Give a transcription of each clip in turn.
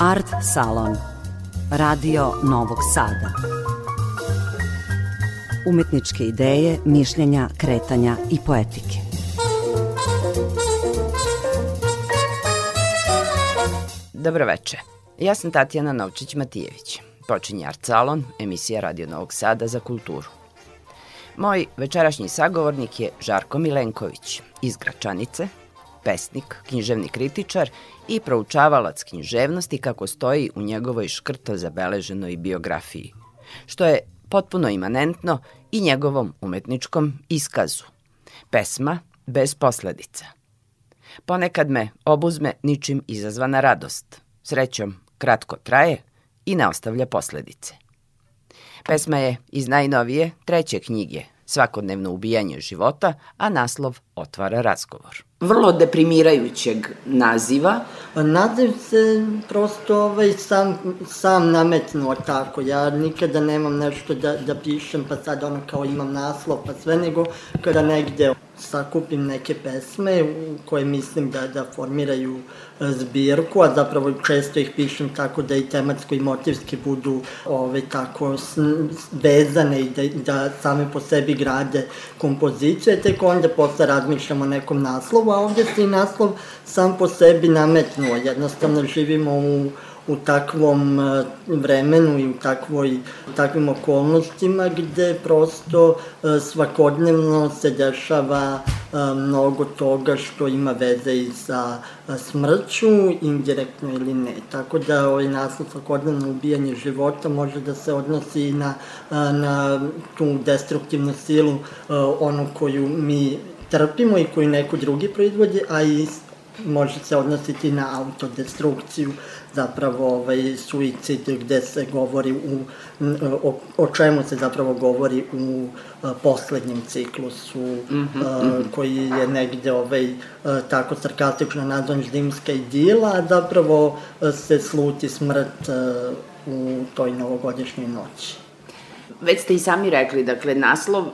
Art Salon Radio Novog Sada Umetničke ideje, mišljenja, kretanja i poetike Dobroveče. Ja sam Tatjana Novčić-Matijević. Počinje Art Salon, emisija Radio Novog Sada za kulturu. Moj večerašnji sagovornik je Žarko Milenković iz Gračanice, pesnik, književni kritičar i proučavalac književnosti kako stoji u njegovoj škrto zabeleženoj biografiji, što je potpuno imanentno i njegovom umetničkom iskazu. Pesma bez posledica. Ponekad me obuzme ničim izazvana radost. Srećom, kratko traje i ne ostavlja posledice. Pesma je iz najnovije treće knjige Svakodnevno ubijanje života, a naslov otvara razgovor. Vrlo deprimirajućeg naziva. Naziv se prosto ovaj, sam, sam nametnuo tako. Ja nikada nemam nešto da, da pišem, pa sad ono kao imam naslov, pa sve, nego kada negde sakupim neke pesme koje mislim da, da formiraju e, zbirku, a zapravo često ih pišem tako da i tematsko i motivski budu ove, ovaj, tako vezane i da, da same po sebi grade kompozicije, tek onda posle razmišljamo o nekom naslovu, a ovde se i naslov sam po sebi nametnuo. Jednostavno živimo u u takvom e, vremenu i u takvoj, u takvim okolnostima gde prosto e, svakodnevno se dešava e, mnogo toga što ima veze i sa smrću, indirektno ili ne. Tako da ovaj naslov svakodnevno ubijanje života može da se odnosi i na, na tu destruktivnu silu, onu koju mi trpimo i koju neko drugi proizvodi, a i može se odnositi na autodestrukciju, zapravo ovaj, suicid gde se govori u, o, o čemu se zapravo govori u a, poslednjem ciklusu mm -hmm, a, mm -hmm. koji je negde ovaj, a, tako sarkastično nazvan zimska idila, a zapravo a, se sluti smrt a, u toj novogodišnjoj noći. Već ste i sami rekli, dakle, naslov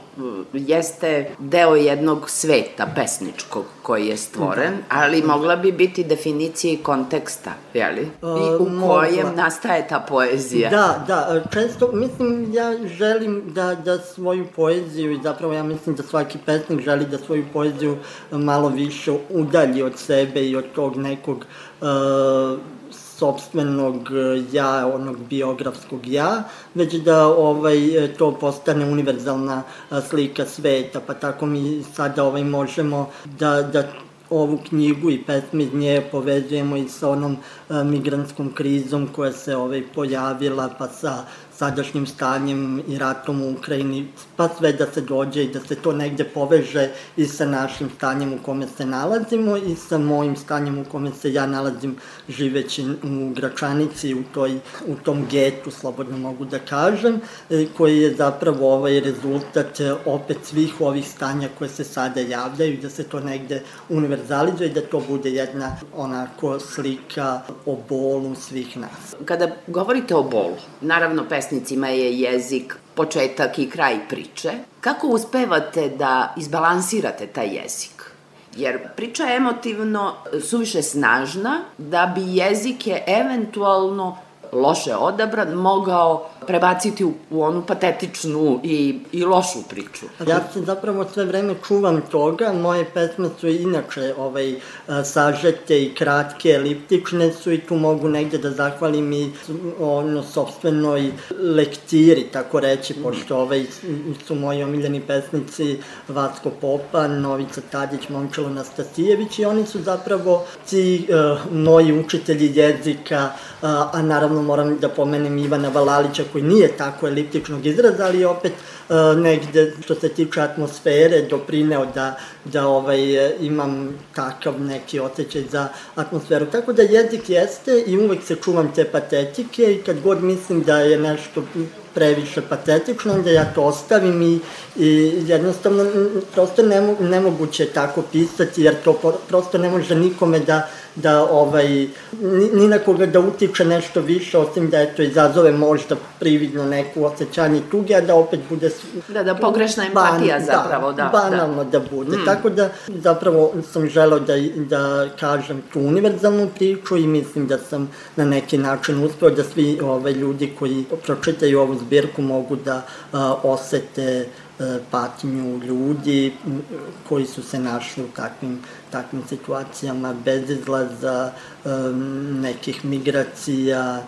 jeste deo jednog sveta pesničkog koji je stvoren, da. ali mogla bi biti definicija i konteksta, jeli? I u kojem mogla. nastaje ta poezija. Da, da, često, mislim, ja želim da, da svoju poeziju, i zapravo ja mislim da svaki pesnik želi da svoju poeziju malo više udalji od sebe i od tog nekog uh, sobstvenog e, ja, onog biografskog ja, već da ovaj, to postane univerzalna e, slika sveta, pa tako mi sada ovaj, možemo da, da ovu knjigu i pesme iz nje povezujemo i sa onom e, migrantskom krizom koja se ovaj, pojavila, pa sa sadašnjim stanjem i ratom u Ukrajini, pa sve da se dođe i da se to negde poveže i sa našim stanjem u kome se nalazimo i sa mojim stanjem u kome se ja nalazim živeći u Gračanici, u, toj, u tom getu, slobodno mogu da kažem, e, koji je zapravo ovaj rezultat e, opet svih ovih stanja koje se sada javljaju, da se to negde univerzalizuje i da to bude jedna onako slika o bolu svih nas. Kada govorite o bolu, naravno pesma pesnicima je jezik početak i kraj priče. Kako uspevate da izbalansirate taj jezik? Jer priča je emotivno suviše snažna da bi jezik je eventualno loše odabran, mogao prebaciti u, u onu patetičnu i, i lošu priču. Ja se zapravo sve vreme čuvam toga, moje pesme su inače ovaj, sažete i kratke, eliptične su i tu mogu negde da zahvalim i ono, sobstvenoj lektiri, tako reći, pošto ovaj, su moji omiljeni pesnici Vasko Popa, Novica Tadić, Momčelo Nastasijević i oni su zapravo ti uh, moji učitelji jezika, uh, a naravno moram da pomenem Ivana Valalića koji nije tako eliptičnog izraza, ali opet uh, negde što se tiče atmosfere doprineo da, da ovaj, imam takav neki osjećaj za atmosferu. Tako da jezik jeste i uvek se čuvam te patetike i kad god mislim da je nešto previše patetično, onda ja to ostavim i, i jednostavno prosto nemo, nemoguće tako pisati, jer to prosto ne može nikome da da ovaj, ni, ni na koga da utiče nešto više, osim da eto izazove možda prividno neku osjećanje tuge, a da opet bude... Da, da pogrešna empatija ban, zapravo, da. da banalno da, da bude. Mm. Tako da zapravo sam želao da, da kažem tu univerzalnu priču i mislim da sam na neki način uspeo da svi ovaj, ljudi koji pročitaju ovu zbirku mogu da a, osete E, patnju ljudi koji su se našli u takvim, takvim situacijama bez izlaza, e, nekih migracija,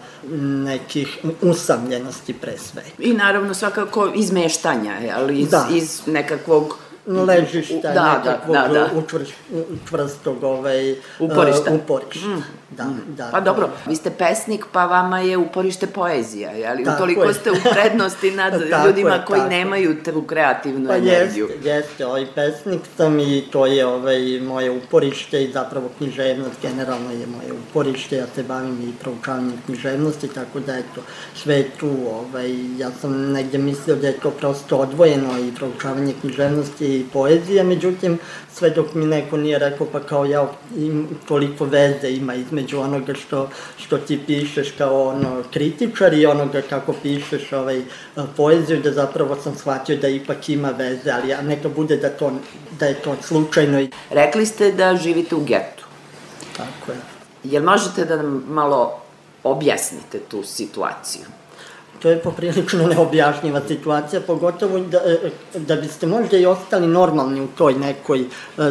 nekih usamljenosti pre svega. I naravno svakako izmeštanja, ali iz, da. iz nekakvog ležišta, da, nekakvog da, da, da. Učvrš, učvrstog ovaj, uporišta. Uh, uporišta. Mm. Da, mm. da. Pa dobro, vi ste pesnik, pa vama je uporište poezija, jeli? Tako Utoliko je. ste u prednosti nad ljudima je, koji tako. nemaju tu kreativnu pa energiju. Jeste, jeste, ovaj pesnik sam i to je ovaj, moje uporište i zapravo književnost generalno je moje uporište, ja se bavim i proučavanjem književnosti, tako da eto, sve tu, ovaj, ja sam negde mislio da je to prosto odvojeno i proučavanje književnosti i poezija, međutim, sve dok mi neko nije rekao pa kao ja im, toliko veze ima između onoga što, što ti pišeš kao ono kritičar i onoga kako pišeš ovaj, poeziju, da zapravo sam shvatio da ipak ima veze, ali ja neka bude da, to, da je to slučajno. Rekli ste da živite u getu. Tako je. Jel možete da nam malo objasnite tu situaciju? To je poprilično neobjašnjiva situacija, pogotovo da, e, da biste možda i ostali normalni u toj nekoj e,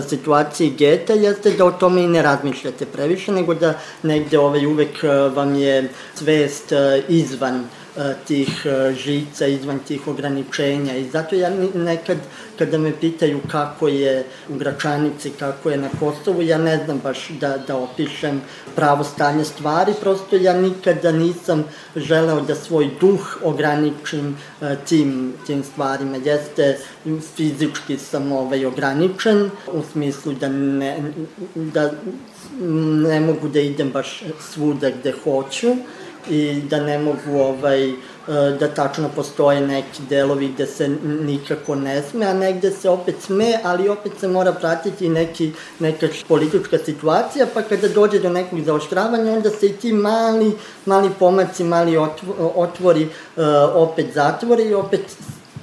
situaciji geta, jeste da o tome i ne razmišljate previše, nego da negde ovaj, uvek e, vam je svest izvan uh, tih žica, izvan tih ograničenja. I zato ja nekad kada me pitaju kako je u Gračanici, kako je na Kosovu, ja ne znam baš da, da opišem pravo stanje stvari, prosto ja nikada nisam želeo da svoj duh ograničim tim, tim stvarima. Jeste, fizički sam ovaj, ograničen, u smislu da ne, da ne mogu da idem baš svuda gde hoću, i da ne mogu ovaj, e, da tačno postoje neki delovi gde se nikako ne sme, a negde se opet sme, ali opet se mora pratiti neki, neka politička situacija, pa kada dođe do nekog zaoštravanja, onda se i ti mali, mali pomaci, mali otvori uh, opet zatvore i opet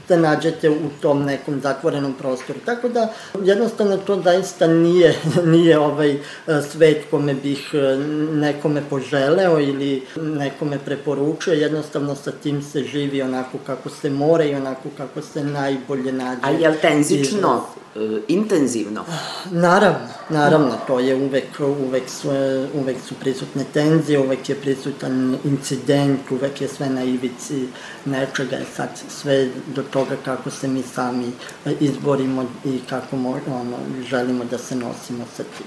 se nađete u tom nekom zatvorenom prostoru. Tako da jednostavno to zaista nije, nije ovaj svet kome bih e, nekome poželeo ili nekome preporučio, jednostavno sa tim se živi onako kako se mora i onako kako se najbolje nađe. A je li tenzično? E, intenzivno? Naravno, naravno, to je uvek, uvek, su, uvek su prisutne tenzije, uvek je prisutan incident, uvek je sve na ivici nečega, sad sve do toga kako se mi sami izborimo i kako ono, želimo da se nosimo sa tim.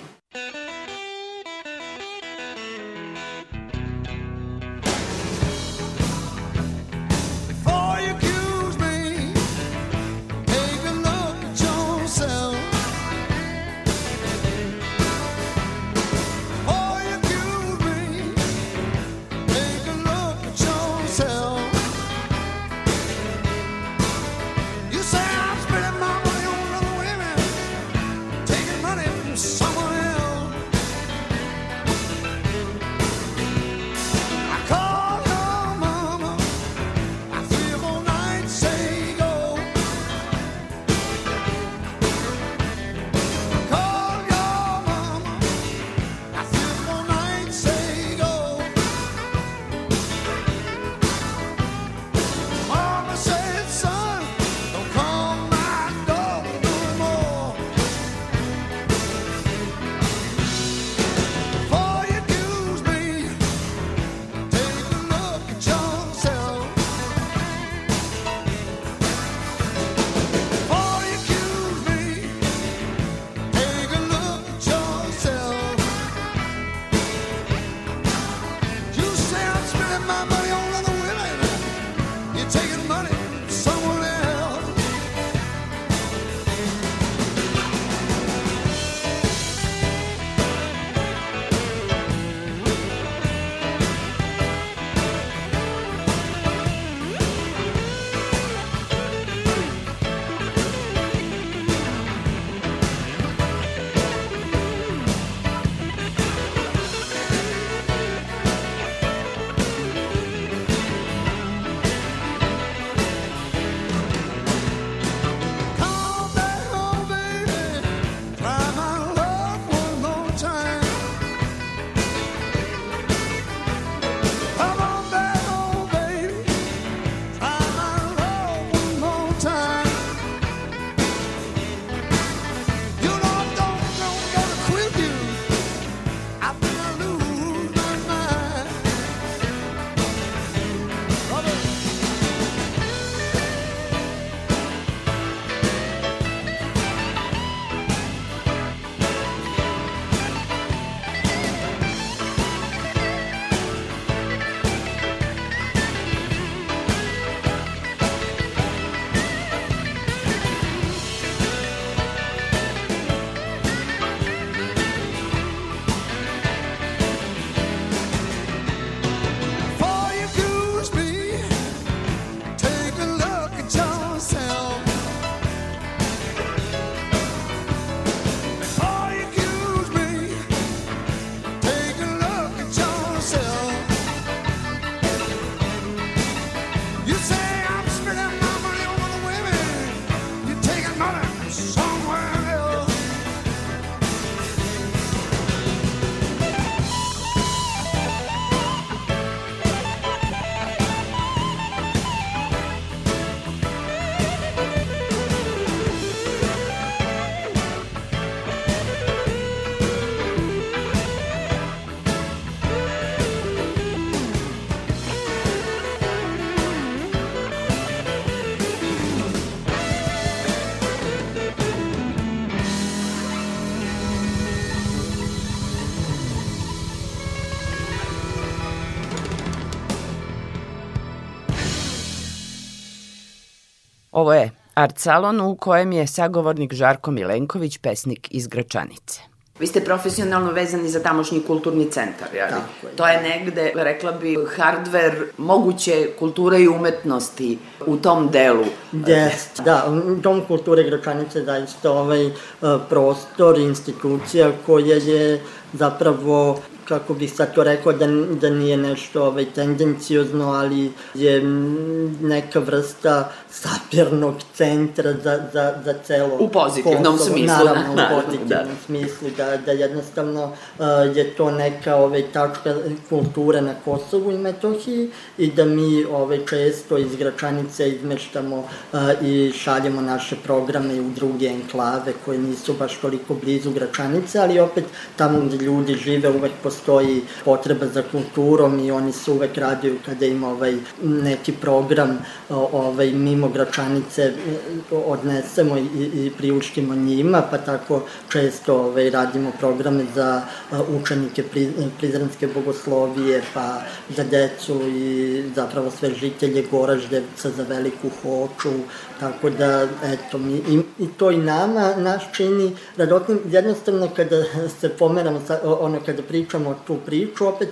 Ovo je Art Salon u kojem je sagovornik Žarko Milenković, pesnik iz Gračanice. Vi ste profesionalno vezani za tamošnji kulturni centar, jel? Tako je. To je negde, rekla bi, hardver moguće kulture i umetnosti u tom delu. Jest, da, Dom kulture Gračanice zaista ovaj prostor, institucija koja je zapravo kako bih sad to rekao, da, da nije nešto ovaj, tendencijozno, ali je neka vrsta sapirnog centra za, za, za celo U pozitivnom Kosovo. smislu. Naravno, da, u pozitivnom da. smislu, da, da jednostavno uh, je to neka ovaj, tačka kulture na Kosovu i Metohiji i da mi ovaj, često iz Gračanice izmeštamo uh, i šaljemo naše programe u druge enklave koje nisu baš toliko blizu Gračanice, ali opet tamo gde ljudi žive uvek postoji potreba za kulturom i oni se uvek radiju kada ima ovaj, neki program ovaj, mimo Gračanice odnesemo i, i priuštimo njima, pa tako često ovaj, radimo programe za učenike Prizrenske bogoslovije, pa za decu i zapravo sve žitelje Goraždevca za veliku hoču, tako da, eto, mi, i, i to i nama, naš čini radotnim, jednostavno kada se pomeramo, sa, ono, kada pričamo tu priču, opet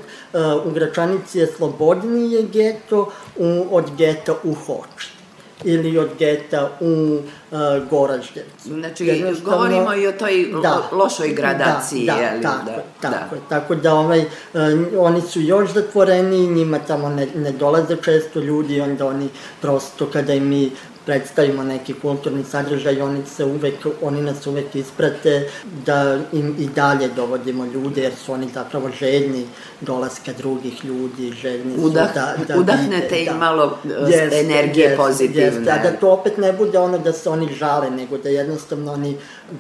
u Gračanici je slobodnije geto u, od geta u Hoči ili od geta u uh, Goraždevcu. Znači, govorimo i o toj da, lošoj gradaciji, da, da, jeli? Tako, da, tako, da. tako da ovaj, uh, oni su još zatvoreni, njima tamo ne, ne dolaze često ljudi, onda oni prosto kada im mi predstavimo neki kulturni sadržaj, oni se uvek, oni nas uvek isprate da im i dalje dovodimo ljude, jer su oni zapravo željni dolaska drugih ljudi, željni Udah, su da, da Udahnete im da. malo yes, energije yes, pozitivne. Yes, da, da to opet ne bude ono da se oni žale, nego da jednostavno oni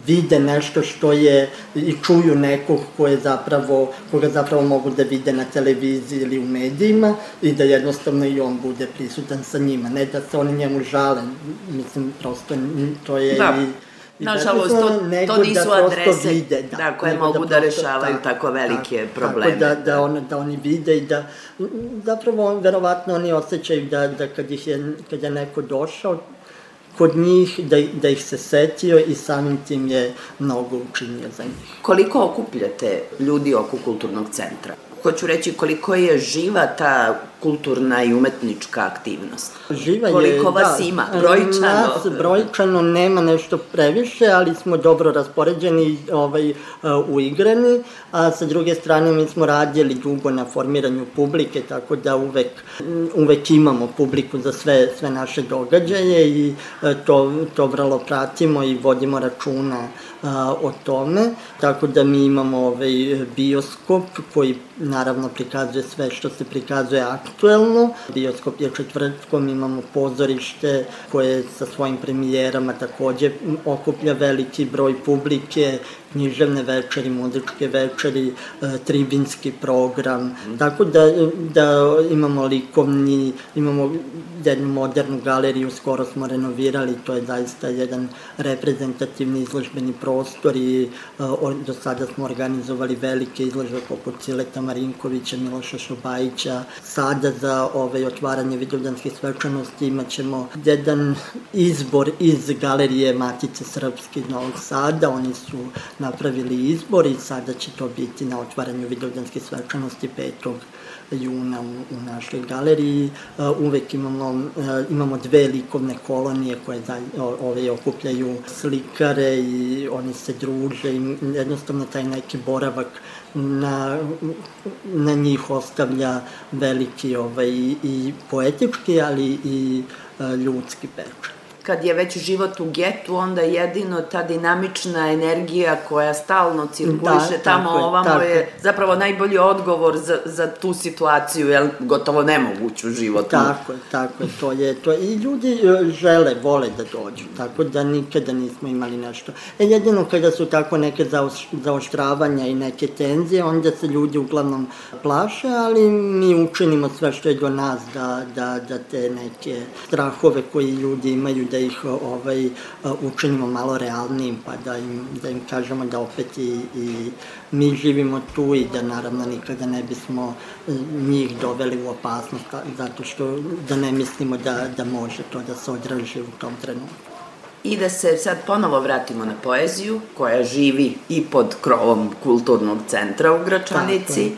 vide nešto što je i čuju nekog ko je zapravo, koga zapravo mogu da vide na televiziji ili u medijima i da jednostavno i on bude prisutan sa njima, ne da se oni njemu žale, mislim, prosto to je da. i Nažalost, to, to nisu da adrese vide, da, da, koje mogu da, da rešavaju tako, tako velike tako, probleme. Tako da, da, on, da oni vide i da, zapravo, verovatno oni osjećaju da, da kad, ih je, kad je neko došao, kod njih, da, da ih se setio i samim tim je mnogo učinio za njih. Koliko okupljate ljudi oko kulturnog centra? Hoću reći koliko je živa ta kulturna i umetnička aktivnost? Živa je, Koliko vas da, ima, brojčano? Nas brojčano nema nešto previše, ali smo dobro raspoređeni ovaj, uigrani, a sa druge strane mi smo radili dugo na formiranju publike, tako da uvek, uvek imamo publiku za sve, sve naše događaje i e, to, to vrlo pratimo i vodimo računa a, o tome, tako da mi imamo ovaj bioskop koji naravno prikazuje sve što se prikazuje aktuelno. Bioskop je četvrtkom, imamo pozorište koje sa svojim premijerama takođe okuplja veliki broj publike, književne večeri, muzičke večeri, e, tribinski program, tako da, da imamo likovni, imamo jednu modernu galeriju, skoro smo renovirali, to je zaista jedan reprezentativni izložbeni prostor i uh, do sada smo organizovali velike izložbe poput Cileta Marinkovića, Miloša Šobajića. Sada za ovaj, otvaranje vidovdanskih svečanosti imat ćemo jedan izbor iz galerije Matice Srpske iz Novog Sada, oni su napravili izbor i sada će to biti na otvaranju vidovdanske svečanosti 5 juna u, u našoj galeriji. Uh, uvek imamo, uh, imamo dve likovne kolonije koje da, ove okupljaju slikare i oni se druže i jednostavno taj neki boravak na, na njih ostavlja veliki ovaj, i poetički, ali i uh, ljudski pečat kad je već život u getu, onda jedino ta dinamična energija koja stalno cirkuliše da, tamo tako ovamo tako. je zapravo najbolji odgovor za, za tu situaciju, je gotovo nemoguću životu. Tako je, tako je, to je to. I ljudi e, žele, vole da dođu, tako da nikada nismo imali nešto. E, jedino kada su tako neke zaoštravanja i neke tenzije, onda se ljudi uglavnom plaše, ali mi učinimo sve što je do nas da, da, da te neke strahove koji ljudi imaju da ih ovaj, učinimo malo realnijim, pa da im, da im kažemo da opet i, i mi živimo tu i da naravno nikada ne bismo njih doveli u opasnost, zato što da ne mislimo da, da može to da se odraži u tom trenutku. I da se sad ponovo vratimo na poeziju, koja živi i pod krovom kulturnog centra u Gračanici.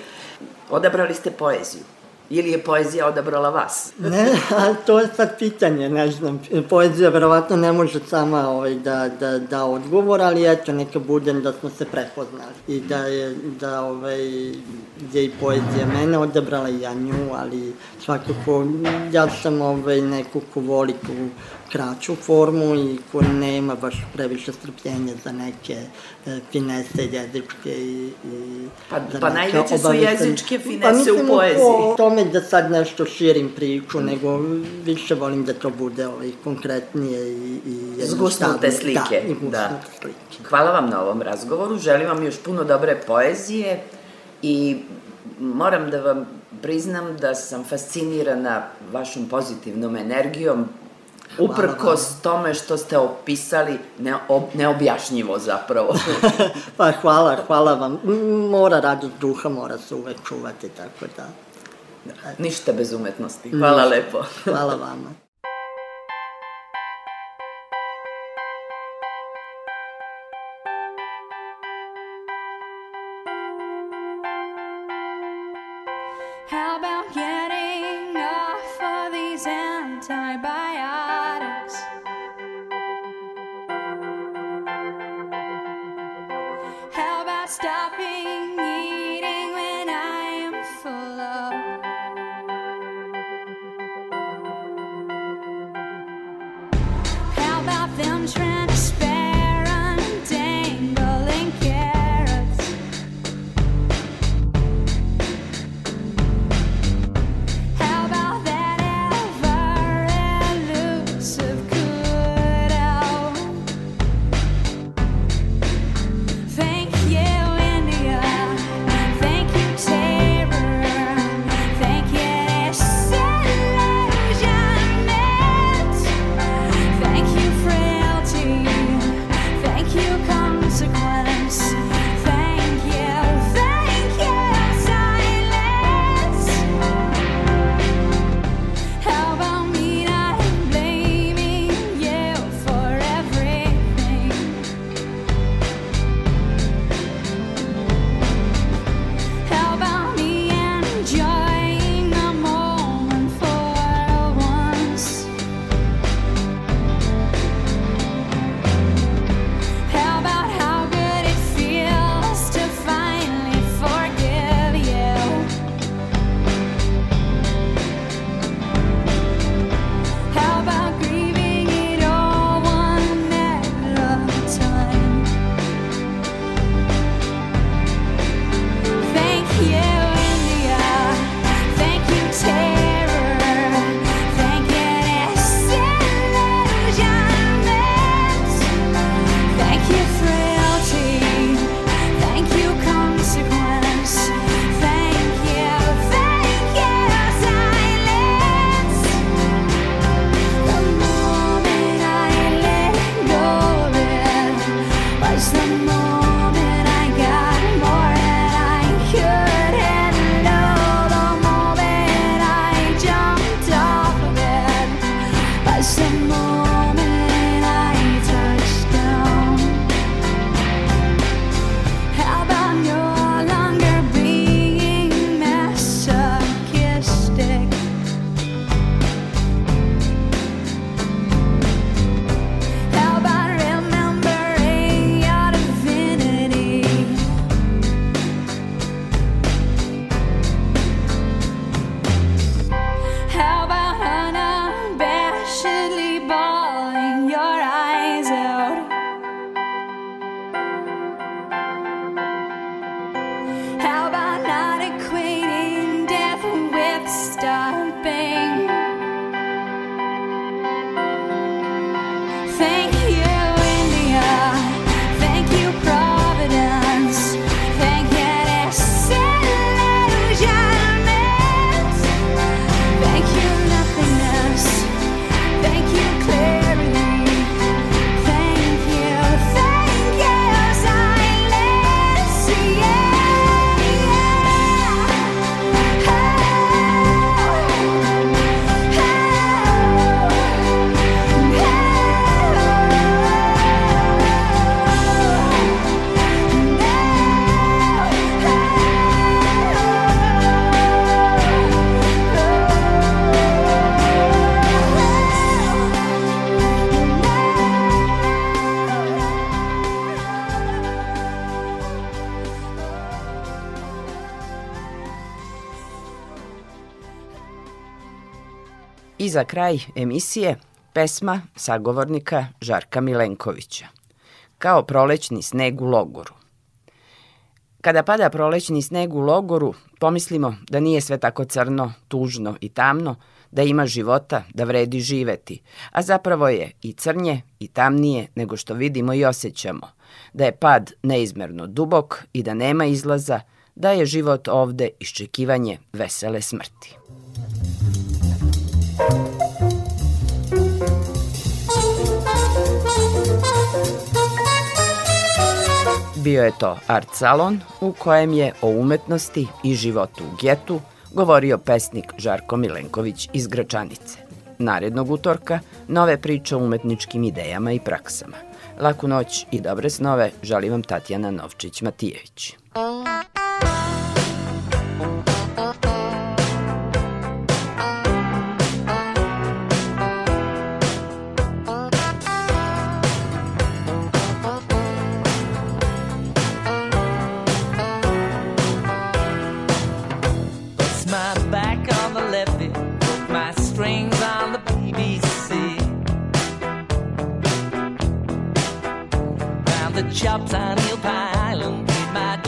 Odabrali ste poeziju. Ili je poezija odabrala vas? ne, a to je sad pitanje, ne znam. Poezija verovatno ne može sama ovaj, da, da, da odgovor, ali eto, neka bude da smo se prepoznali. I da je, da ovaj, je i poezija mene odabrala i ja nju, ali svakako ja sam ovaj, neko ko voli tu kraću formu i ko nema baš previše strpljenja za neke e, finese jezičke i, i pa, pa najveće su jezičke finese pa, u poeziji. Pa tome da sad nešto širim priču, mm. nego više volim da to bude ovaj, konkretnije i, i Zgusnute slike. Da, i da. slike. Hvala vam na ovom razgovoru, želim vam još puno dobre poezije i moram da vam priznam da sam fascinirana vašom pozitivnom energijom, Uprkos tome što ste opisali neob, neobjašnjivo zapravo. pa hvala, hvala vam. Mora radost duha, mora se uvek čuvati, tako da... Ništa bez umetnosti. Hvala Ništa. lepo. hvala vama. stopping. Za kraj emisije pesma sagovornika Žarka Milenkovića. Kao prolećni sneg u logoru. Kada pada prolećni sneg u logoru, pomislimo da nije sve tako crno, tužno i tamno, da ima života, da vredi živeti, a zapravo je i crnje i tamnije nego što vidimo i osjećamo, da je pad neizmerno dubok i da nema izlaza, da je život ovde iščekivanje vesele smrti. Bio je to art salon u kojem je o umetnosti i životu u getu govorio pesnik Žarko Milenković iz Gračanice. Narednog utorka nove priče o umetničkim idejama i praksama. Laku noć i dobre snove želim vam Tatjana Novčić-Matijević. strings on the BBC. And the chops on Hill Pie Island made my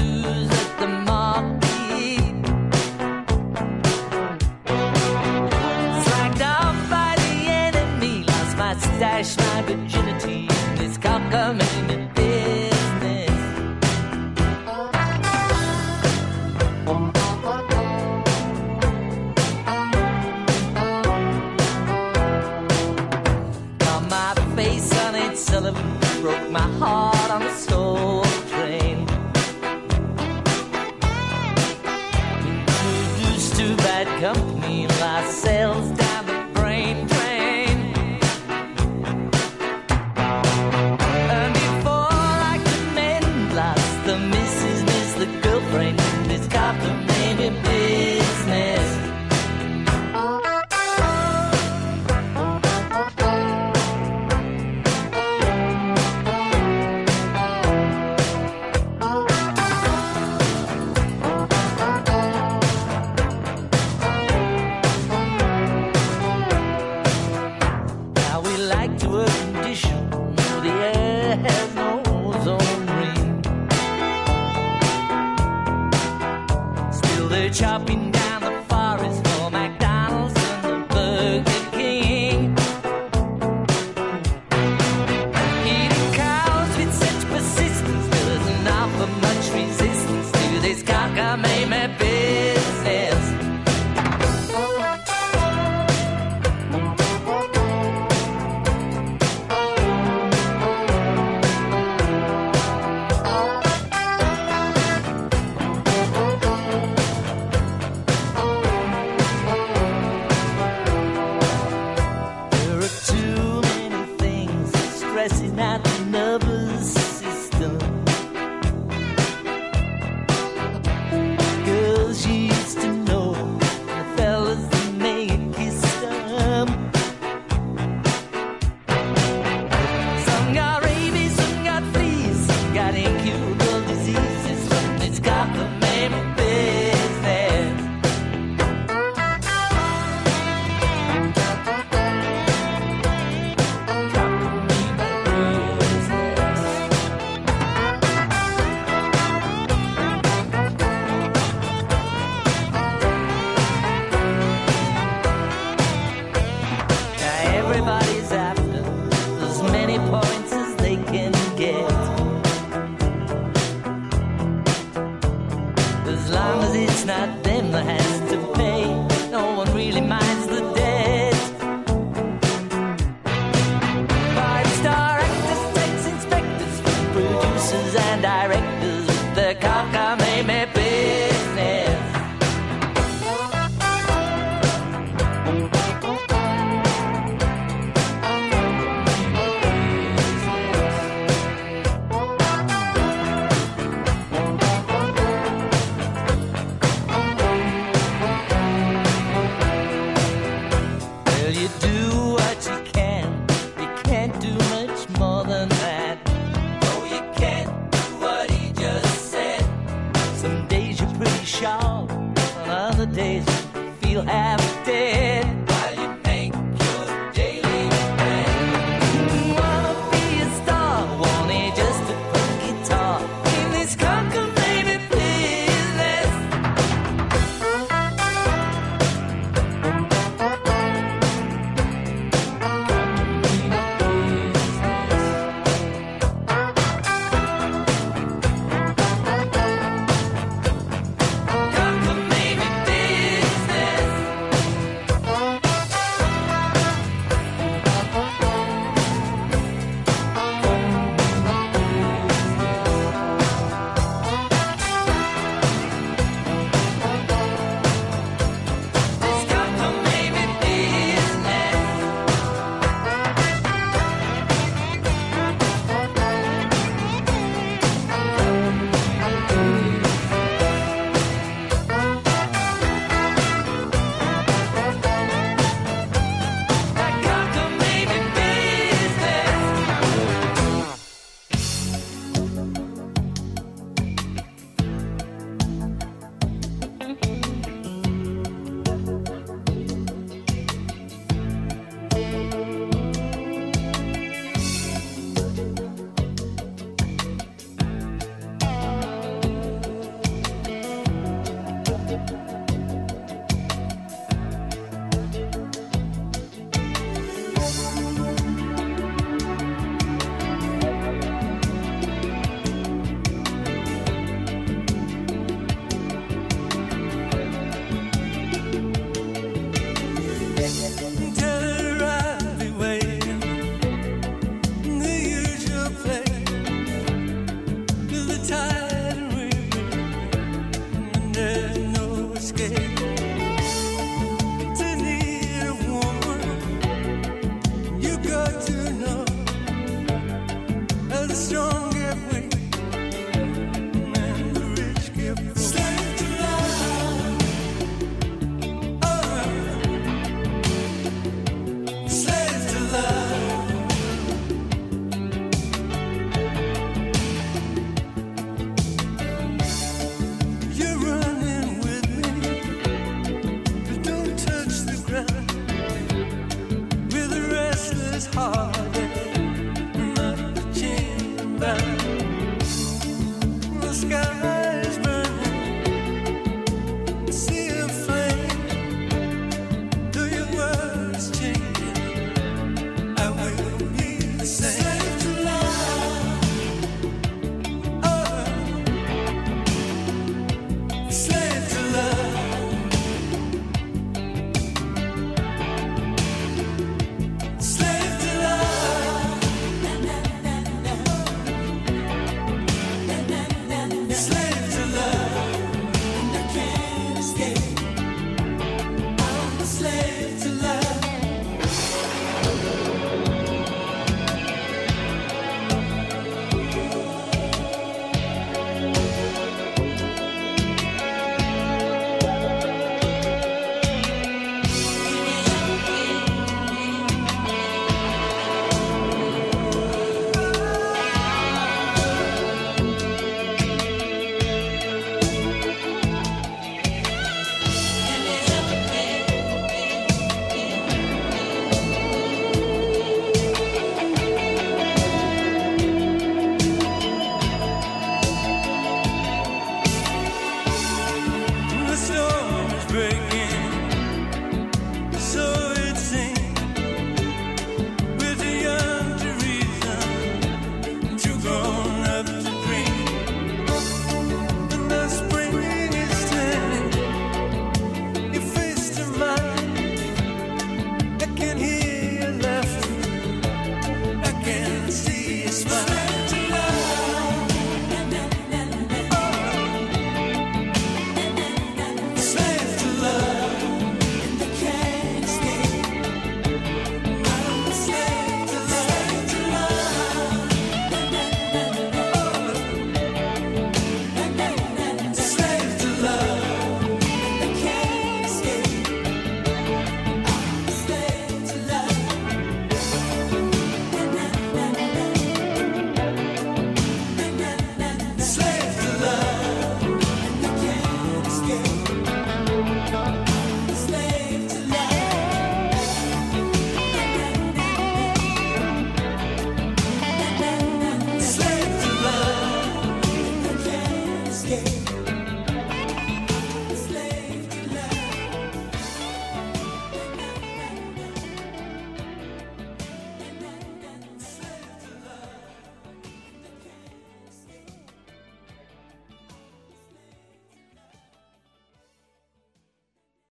stressing out the nervous system.